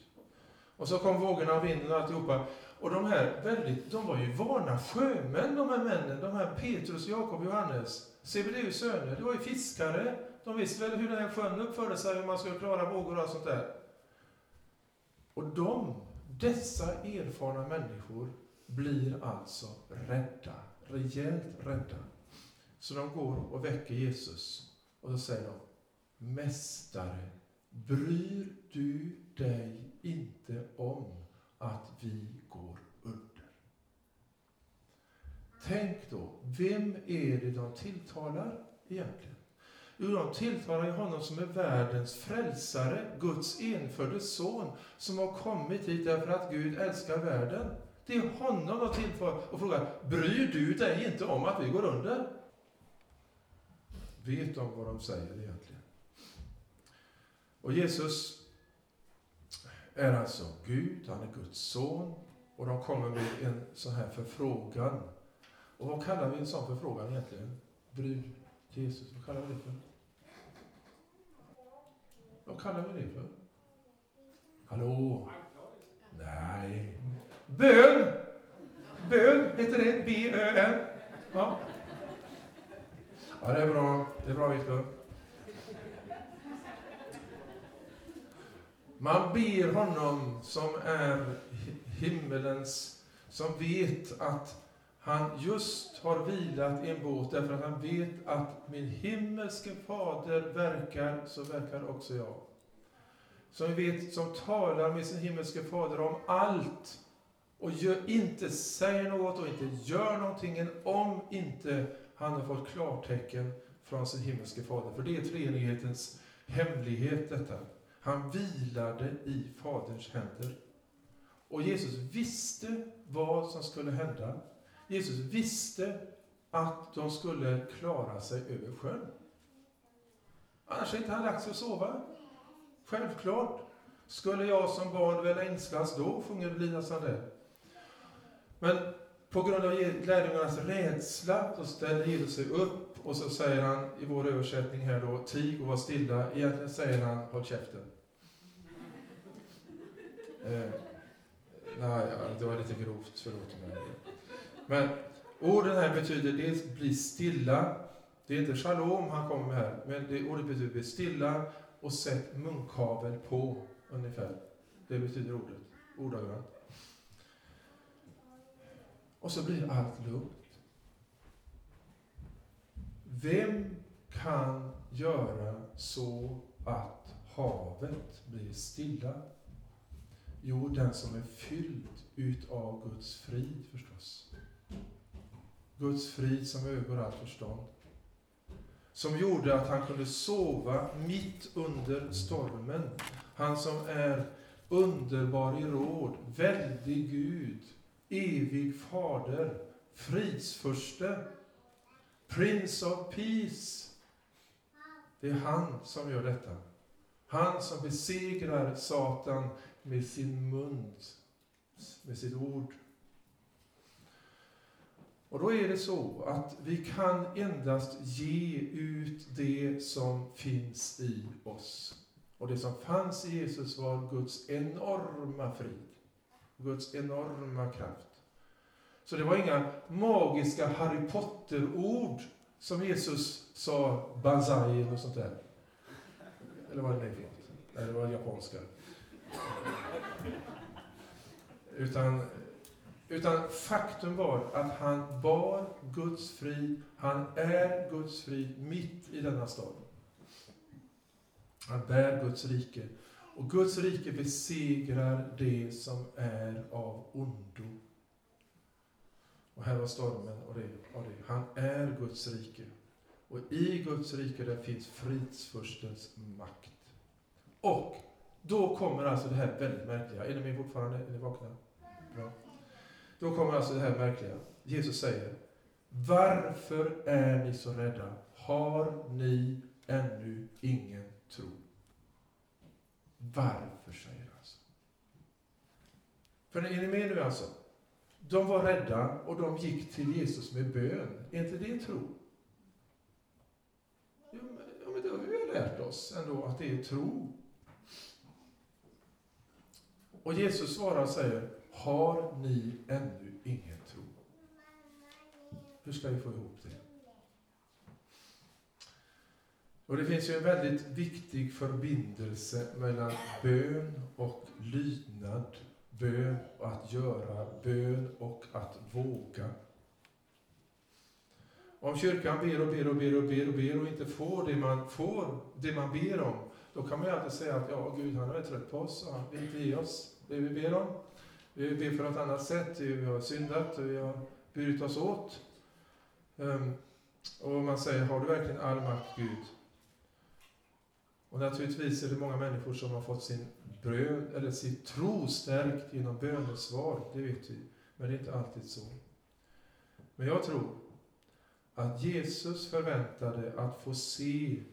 Och så kom vågorna och vinden och alltihopa. Och de här väldigt, de var ju vana sjömän de här männen, de här Petrus, Jakob Johannes. Sebedeus söner, det var ju fiskare. De visste väl hur den här sjön uppförde sig, hur man skulle klara vågor och allt sånt där. Och de, dessa erfarna människor, blir alltså rädda. Rejält rädda. Så de går och väcker Jesus. Och så säger de, Mästare, bryr du dig inte om att vi går under? Tänk då, vem är det de tilltalar egentligen? Jo, de tilltalar ju honom som är världens frälsare, Guds enfödde son, som har kommit hit därför att Gud älskar världen. Det är honom de tilltalar och frågar, bryr du dig inte om att vi går under? Vet de vad de säger egentligen? Och Jesus är alltså Gud, han är Guds son, och de kommer med en sån här förfrågan. Och vad kallar vi en sån förfrågan egentligen? Bryr Jesus, vad kallar vi det för? Vad kallar vi det för? Hallå? Nej. Bön! Bön heter det. B-Ö-N. Ja. ja, det är bra. Det är bra, Viktor. Man ber honom som är himmelens, som vet att han just har vilat i en båt därför att han vet att min himmelske fader verkar, så verkar också jag. Som vi vet, som talar med sin himmelske fader om allt och gör, inte säger något och inte gör någonting om inte han har fått klartecken från sin himmelske fader. För det är treenighetens hemlighet detta. Han vilade i Faderns händer. Och Jesus visste vad som skulle hända. Jesus visste att de skulle klara sig över sjön. Annars hade inte han lagt sig och sova. Självklart. Skulle jag som barn väl ängslas då, sjunger Lina Sandell. Men på grund av lärjungarnas rädsla så ställer Jesus sig upp och så säger han i vår översättning här då, tig och var stilla. Egentligen säger han, håll käften. Eh, nej, det var lite grovt, förlåt mig. Men orden här betyder dels bli stilla. Det är inte shalom han kommer med här, men det ordet betyder bli stilla och sätt munkavel på, ungefär. Det betyder ordet, ordagrant. Och så blir allt lugnt. Vem kan göra så att havet blir stilla? Jo, den som är fylld utav Guds frid förstås. Guds frid som övergår allt förstånd. Som gjorde att han kunde sova mitt under stormen. Han som är underbar i råd, väldig Gud, evig fader, fridsförste, Prince of Peace. Det är han som gör detta. Han som besegrar Satan med sin mun, med sitt ord. Och då är det så att vi kan endast ge ut det som finns i oss. Och det som fanns i Jesus var Guds enorma frid. Guds enorma kraft. Så det var inga magiska Harry Potter-ord som Jesus sa banzai och sånt där. Eller vad det är för något? Nej, det var japanska. Utan, utan faktum var att han bar Guds frid, han är Guds frid mitt i denna stad. Han bär Guds rike. Och Guds rike besegrar det som är av ondo. Och här var stormen och det, och det. Han är Guds rike. Och i Guds rike där finns fridsfurstens makt. Och då kommer alltså det här väldigt märkliga. Är ni med fortfarande? Är ni vakna? Bra. Då kommer alltså det här märkliga. Jesus säger Varför är ni så rädda? Har ni ännu ingen tro? Varför, säger han så. För är ni med nu alltså? De var rädda och de gick till Jesus med bön. Är inte det tro? Ja, men, ja, men det har vi ju lärt oss ändå att det är tro. Och Jesus svarar och säger, har ni ännu ingen tro? Hur ska vi få ihop det? Och det finns ju en väldigt viktig förbindelse mellan bön och lydnad. Bön och att göra, bön och att våga. Om kyrkan ber och ber och ber och ber och ber och inte får det man får, det man ber om, då kan man ju alltid säga att ja, Gud han är trött på oss och han vill inte ge oss det vi ber om. Vi ber på något annat sätt, vi har syndat och vi har burit oss åt. Ehm, och man säger, har du verkligen all makt Gud? Och naturligtvis är det många människor som har fått sin bröd, eller sin tro stärkt genom bönesvar, det vet vi. Men det är inte alltid så. Men jag tror att Jesus förväntade att få se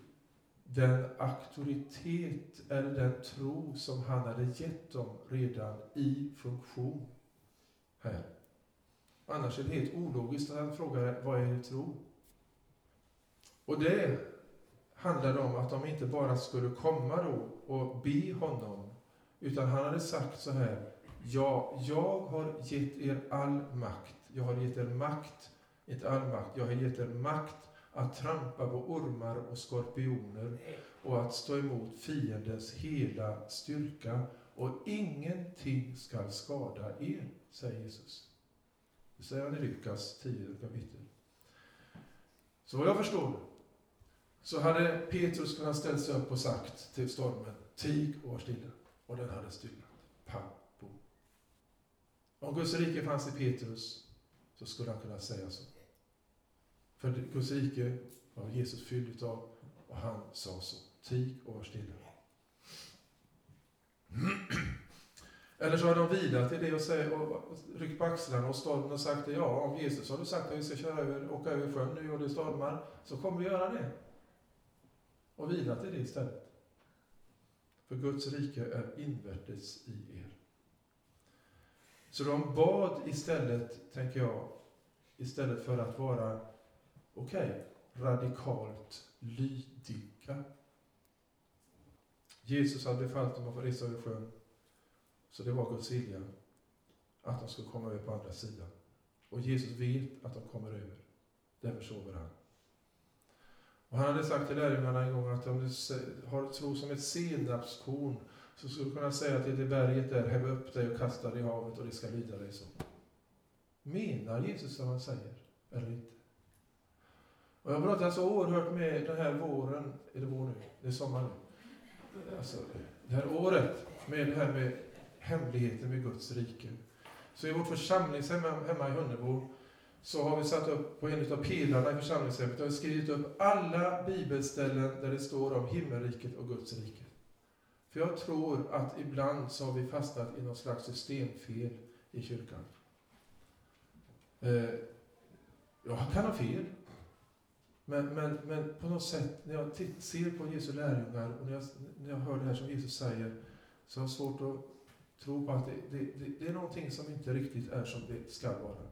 den auktoritet eller den tro som han hade gett dem redan i funktion här. Annars är det helt ologiskt att han frågar vad är er tro? Och det handlade om att de inte bara skulle komma då och be honom, utan han hade sagt så här, ja, jag har gett er all makt. Jag har gett er makt, inte all makt, jag har gett er makt att trampa på ormar och skorpioner och att stå emot fiendens hela styrka och ingenting skall skada er, säger Jesus. Det säger han i Lukas 10 kapitel. Så vad jag förstår så hade Petrus kunnat ställa sig upp och sagt till stormen, tig och var stilla. Och den hade stillat. Pang, bom. Om Guds rike fanns i Petrus så skulle han kunna säga så. För Guds rike var Jesus fylld av och han sa så. Tig och var stilla. Eller så har de vilat i det och, säger, och ryckt på axlarna och stormen och sagt ja, om Jesus har du sagt att vi ska köra över, åka över sjön nu och det stormar, så kommer vi göra det. Och vilat i det istället. För Guds rike är invärtes i er. Så de bad istället, tänker jag, istället för att vara, okej, okay, radikalt lydiga. Jesus hade befallt dem att få resa över sjön. Så det var Guds vilja att de skulle komma över på andra sidan. Och Jesus vet att de kommer över. Därför sover han. Och han hade sagt till lärjungarna en gång att om du har tro som ett senapskorn så skulle du kunna säga till det berget där, häv upp dig och kasta dig i havet och det ska lyda dig så. Menar Jesus vad han säger, eller inte? Och jag har brottats så oerhört med den här våren, är det vår nu? Det är sommar nu. Alltså, det här året med det här med hemligheten med Guds rike. Så i vårt församlingshem hemma i Hunnebo så har vi satt upp på en av pelarna i församlingshemmet, har vi skrivit upp alla bibelställen där det står om himmelriket och Guds rike. För jag tror att ibland så har vi fastnat i någon slags systemfel i kyrkan. Eh, jag kan ha fel. Men, men, men på något sätt, när jag ser på Jesu lärjungar och när jag, när jag hör det här som Jesus säger, så har jag svårt att tro på att det, det, det, det är någonting som inte riktigt är som det ska vara.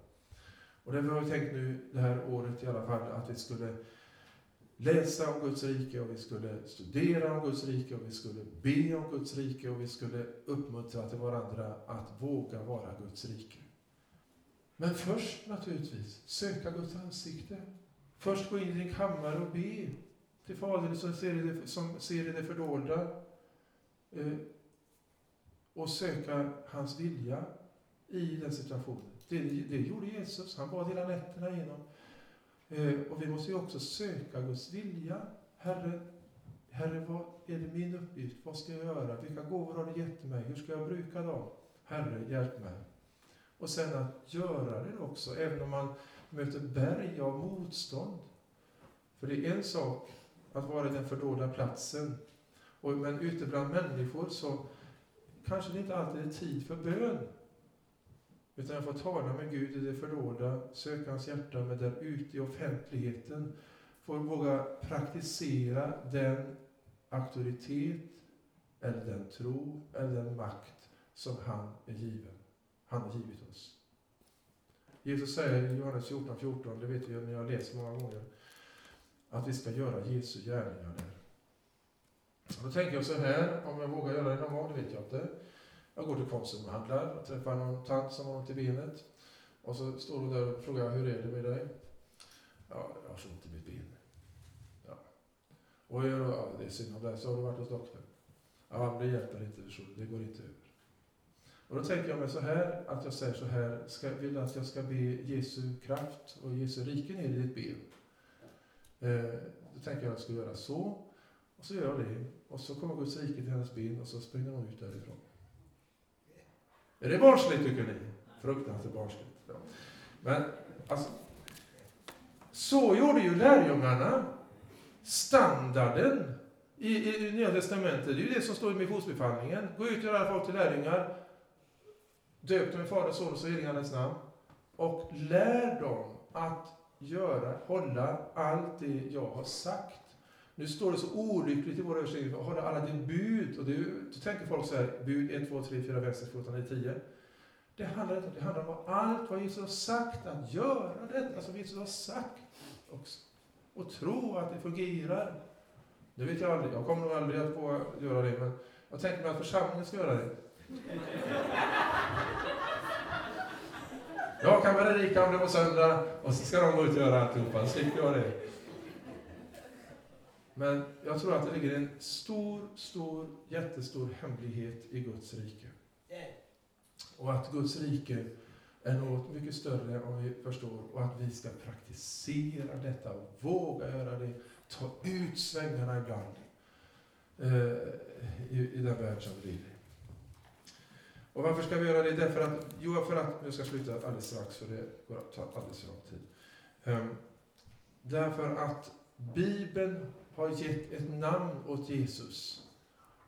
Och därför har vi tänkt nu det här året i alla fall att vi skulle läsa om Guds rike och vi skulle studera om Guds rike och vi skulle be om Guds rike och vi skulle uppmuntra till varandra att våga vara Guds rike. Men först naturligtvis söka Guds ansikte. Först gå in i din kammare och be till Fadern som ser i det, som ser i det fördolda. Eh, och söka hans vilja i den situationen. Det, det gjorde Jesus. Han bad hela nätterna igenom. Eh, och vi måste ju också söka Guds vilja. Herre, Herre, vad är det min uppgift? Vad ska jag göra? Vilka gåvor har du gett mig? Hur ska jag bruka dem? Herre, hjälp mig. Och sen att göra det också, även om man möter berg av motstånd. För det är en sak att vara i den fördolda platsen. Och, men ute bland människor så kanske det inte alltid är tid för bön. Utan jag får tala med Gud i det fördolda, söka hans hjärta, men där ute i offentligheten får våga praktisera den auktoritet, eller den tro, eller den makt som han är given. Han har givit oss. Jesus säger i Johannes 14, 14, det vet vi när jag läst många gånger, att vi ska göra Jesu gärningar där. Då tänker jag så här, om jag vågar göra det någon gång, det vet jag inte. Jag går till Konsum och handlar och träffar någon tant som har ont i benet. Och så står hon där och frågar, hur är det med dig? Ja, jag har så ont i mitt ben. Ja. Och jag, ja, det är synd om dig, så har du varit hos doktorn? Ja, men det hjälper inte, det går inte över. Och då tänker jag mig så här, att jag säger så här, ska, vill att jag ska be Jesu kraft och Jesu rike ner i ditt ben. Eh, då tänker jag att jag ska göra så. Och så gör jag det. Och så kommer Guds rike till hennes ben och så springer hon ut därifrån. Är det barnsligt tycker ni? Fruktansvärt barnsligt. Ja. Men alltså, så gjorde ju lärjungarna. Standarden i, i, i Nya Testamentet, det är ju det som står i missionsbefallningen. Gå ut och göra folk till lärjungar. Döp dem i Faderns, Sonens och Heligandets namn. Och lär dem att göra, hålla allt det jag har sagt. Nu står det så olyckligt i vår översättning, att hålla alla dina bud. Och det, då tänker folk så här, bud 1, 2, 3, 4, 5, 6, 7, 8, 9, 10. Det handlar inte om det, handlar om allt vad Jesus har sagt, att göra detta alltså som Jesus har sagt också. Och tro att det fungerar. Det vet jag aldrig, jag kommer nog aldrig att få göra det, men jag tänker mig att församlingen ska göra det. Jag kan predika om det på söndag och så ska de gå ut och göra alltihopa, så slipper jag det. Men jag tror att det ligger en stor, stor, jättestor hemlighet i Guds rike. Och att Guds rike är något mycket större om vi förstår och att vi ska praktisera detta och våga göra det. Ta ut svängarna ibland eh, i, i den värld som vi lever i. Och varför ska vi göra det? Därför att, jo, för att, jag ska sluta alldeles strax för det går att ta alldeles för lång tid. Um, därför att Bibeln har gett ett namn åt Jesus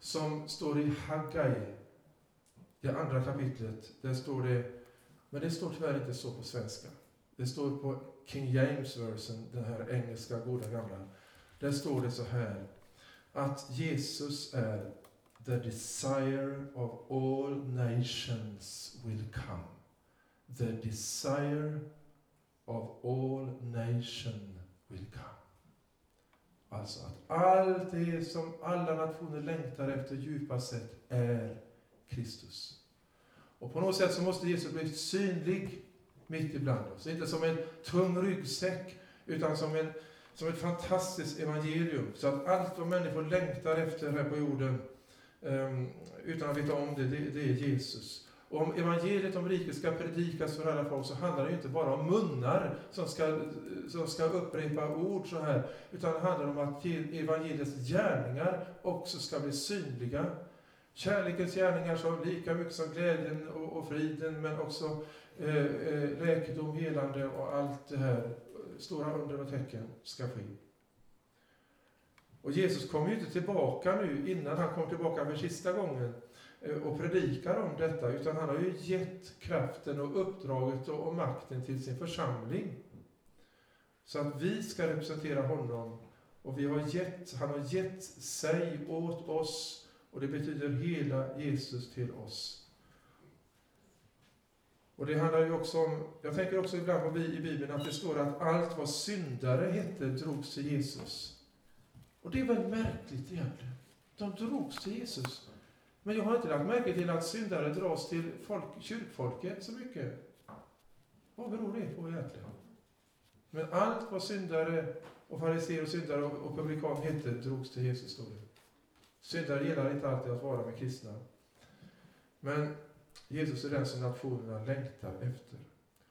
som står i Haggai, det andra kapitlet. Där står det, men det står tyvärr inte så på svenska. Det står på King James version, den här engelska goda gamla. Där står det så här, att Jesus är the desire of all nations will come. The desire of all nation will come. Alltså att allt det som alla nationer längtar efter djupast sett är Kristus. Och på något sätt så måste Jesus bli synlig mitt ibland oss. Inte som en tung ryggsäck, utan som, en, som ett fantastiskt evangelium. Så att allt vad människor längtar efter här på jorden, Ehm, utan att veta om det, det, det är Jesus. Och om evangeliet om riket ska predikas för alla folk så handlar det inte bara om munnar som ska, som ska upprepa ord så här, utan det handlar om att evangeliets gärningar också ska bli synliga. Kärlekens gärningar som lika mycket som glädjen och, och friden, men också eh, eh, läkedom, helande och allt det här, stora under och tecken, ska ske. Och Jesus kommer ju inte tillbaka nu innan han kom tillbaka för sista gången eh, och predikar om detta, utan han har ju gett kraften och uppdraget och makten till sin församling. Så att vi ska representera honom och vi har gett, han har gett sig åt oss och det betyder hela Jesus till oss. Och det handlar ju också om, jag tänker också ibland på i Bibeln att det står att allt vad syndare hette drogs till Jesus. Och det är väl märkligt egentligen. De drogs till Jesus. Men jag har inte lagt märke till att syndare dras till folk, kyrkfolket så mycket. Vad beror det på egentligen? Men allt vad syndare och fariséer och syndare och publikan hette drogs till Jesus, står det. Syndare gillar inte alltid att vara med kristna. Men Jesus är den som nationerna längtar efter.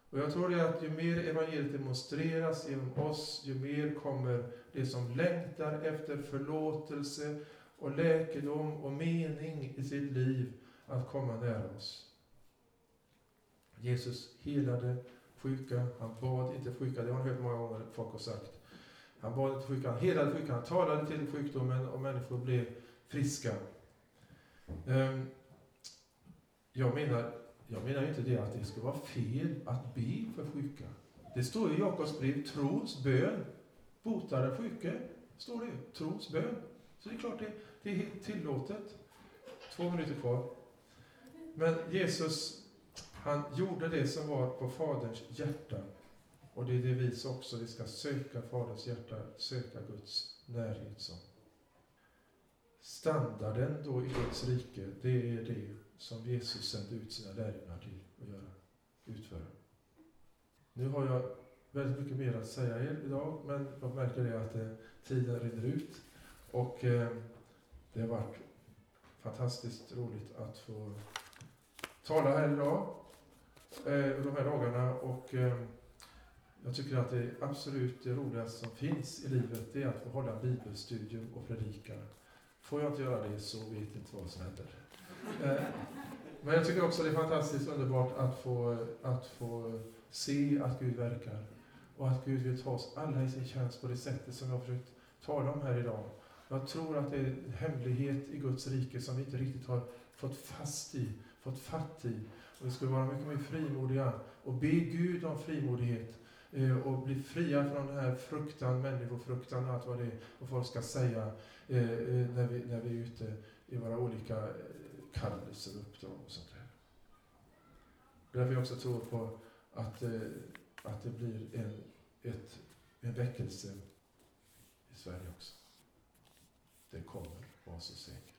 Och jag tror det att ju mer evangeliet demonstreras genom oss, ju mer kommer det som längtar efter förlåtelse och läkedom och mening i sitt liv att komma nära oss. Jesus helade sjuka, han bad inte sjuka, det har man hört många gånger folk har sagt. Han bad inte sjuka, han helade sjuka, han talade till sjukdomen och människor blev friska. Ehm, jag menar, jag menar inte det att det skulle vara fel att be för sjuka. Det står i Jakobs brev, trons bön botar den sjuke. Står det, trons bön. Så det är klart det, det är helt tillåtet. Två minuter kvar. Men Jesus, han gjorde det som var på Faderns hjärta. Och det är det vi också, vi ska söka Faderns hjärta, söka Guds närhet som. Standarden då i Guds rike, det är det som Jesus sände ut sina lärjungar till att göra, utföra. Nu har jag väldigt mycket mer att säga er idag, men jag märker det att eh, tiden rinner ut. Och eh, det har varit fantastiskt roligt att få tala här idag, eh, de här dagarna. Och eh, jag tycker att det absolut det roligaste som finns i livet, det är att få hålla bibelstudium och predika. Får jag inte göra det så vet jag inte vad som händer. Eh, men jag tycker också det är fantastiskt underbart att få, att få se att Gud verkar. Och att Gud vill ta oss alla i sin tjänst på det sättet som jag har försökt tala om här idag. Jag tror att det är en hemlighet i Guds rike som vi inte riktigt har fått fast i, fått fatt i. Och vi skulle vara mycket mer frimodiga och be Gud om frimodighet eh, och bli fria från den här fruktan, människofruktan och allt vad det är och folk ska säga eh, eh, när, vi, när vi är ute i våra olika kallelser och uppdrag och sånt där. Därför jag också tror på att, att det blir en, ett, en väckelse i Sverige också. Det kommer, var så säker.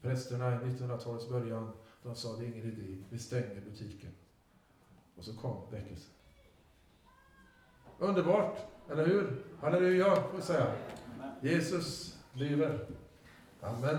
Prästerna i 1900-talets början, de sa det är ingen idé, vi stänger butiken. Och så kom väckelsen. Underbart, eller hur? Halleluja, får vi säga. Jesus lever. Amen.